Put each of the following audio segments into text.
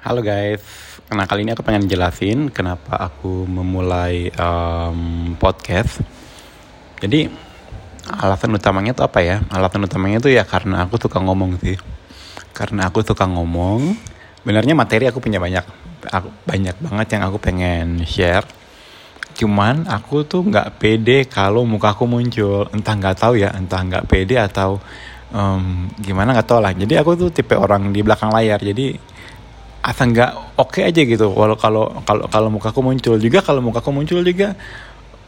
Halo guys, nah kali ini aku pengen jelasin kenapa aku memulai um, podcast. Jadi alasan utamanya tuh apa ya? Alasan utamanya tuh ya karena aku suka ngomong sih. Karena aku suka ngomong. Benarnya materi aku punya banyak, aku, banyak banget yang aku pengen share. Cuman aku tuh nggak pede kalau muka aku muncul. Entah nggak tahu ya, entah nggak pede atau um, gimana nggak tahu lah. Jadi aku tuh tipe orang di belakang layar. Jadi asal nggak oke okay aja gitu. Walau kalau kalau kalau mukaku muncul juga kalau mukaku muncul juga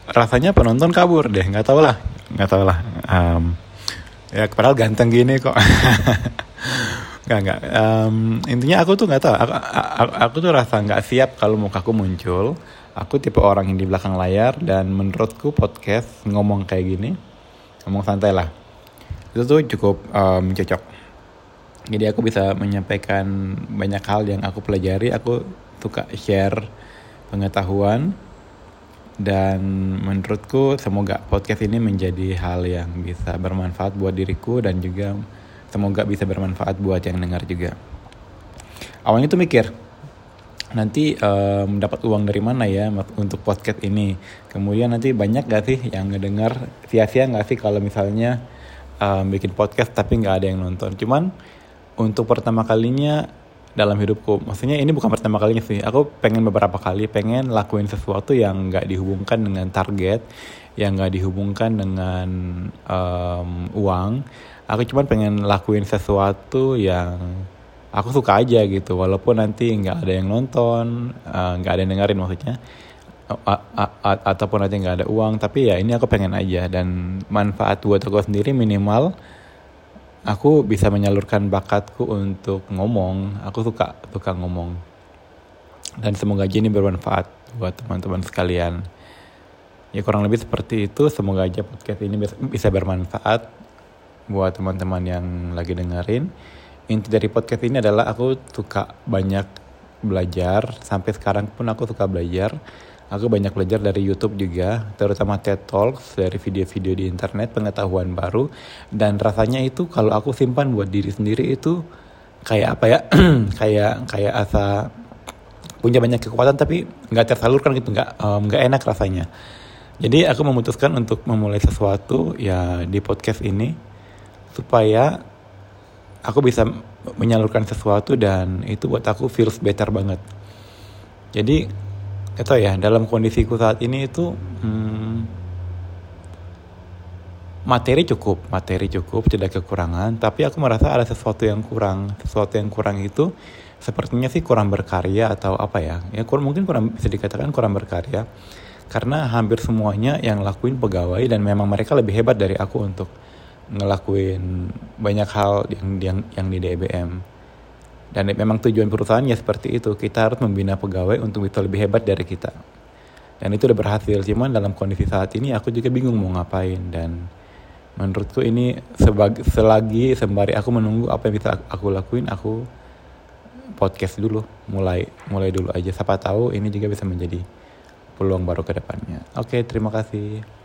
rasanya penonton kabur deh. Nggak tau lah. Nggak tau lah. Um, ya padahal ganteng gini kok. Nggak nggak. Um, intinya aku tuh nggak tahu. Aku, aku, aku tuh rasa nggak siap kalau mukaku muncul. Aku tipe orang yang di belakang layar dan menurutku podcast ngomong kayak gini ngomong santai lah. Itu tuh cukup um, cocok jadi aku bisa menyampaikan banyak hal yang aku pelajari. Aku suka share pengetahuan. Dan menurutku semoga podcast ini menjadi hal yang bisa bermanfaat buat diriku dan juga semoga bisa bermanfaat buat yang dengar juga. Awalnya tuh mikir nanti um, uang dari mana ya untuk podcast ini? Kemudian nanti banyak gak sih yang ngedengar sia-sia gak sih kalau misalnya um, bikin podcast tapi nggak ada yang nonton? Cuman untuk pertama kalinya dalam hidupku. Maksudnya ini bukan pertama kalinya sih. Aku pengen beberapa kali pengen lakuin sesuatu yang nggak dihubungkan dengan target yang nggak dihubungkan dengan um, uang. Aku cuma pengen lakuin sesuatu yang aku suka aja gitu. Walaupun nanti nggak ada yang nonton uh, nggak uh, ada yang dengerin maksudnya ataupun nanti nggak ada uang. Tapi ya ini aku pengen aja. Dan manfaat buat aku sendiri minimal aku bisa menyalurkan bakatku untuk ngomong. Aku suka suka ngomong. Dan semoga aja ini bermanfaat buat teman-teman sekalian. Ya kurang lebih seperti itu. Semoga aja podcast ini bisa bermanfaat buat teman-teman yang lagi dengerin. Inti dari podcast ini adalah aku suka banyak belajar. Sampai sekarang pun aku suka belajar Aku banyak belajar dari YouTube juga, terutama TED Talks, dari video-video di internet, pengetahuan baru. Dan rasanya itu kalau aku simpan buat diri sendiri itu kayak apa ya? kayak kayak asa punya banyak kekuatan tapi nggak tersalurkan gitu, nggak nggak um, enak rasanya. Jadi aku memutuskan untuk memulai sesuatu ya di podcast ini supaya aku bisa menyalurkan sesuatu dan itu buat aku feels better banget. Jadi itu ya dalam kondisiku saat ini itu hmm, materi cukup materi cukup tidak kekurangan. Tapi aku merasa ada sesuatu yang kurang sesuatu yang kurang itu sepertinya sih kurang berkarya atau apa ya. Ya kurang mungkin kurang bisa dikatakan kurang berkarya. Karena hampir semuanya yang lakuin pegawai dan memang mereka lebih hebat dari aku untuk ngelakuin banyak hal yang yang yang di DBM dan memang tujuan perusahaannya seperti itu. Kita harus membina pegawai untuk bisa lebih hebat dari kita. Dan itu udah berhasil. Cuman dalam kondisi saat ini aku juga bingung mau ngapain. Dan menurutku ini sebagi, selagi sembari aku menunggu apa yang bisa aku lakuin, aku podcast dulu. Mulai mulai dulu aja. Siapa tahu ini juga bisa menjadi peluang baru ke depannya. Oke, terima kasih.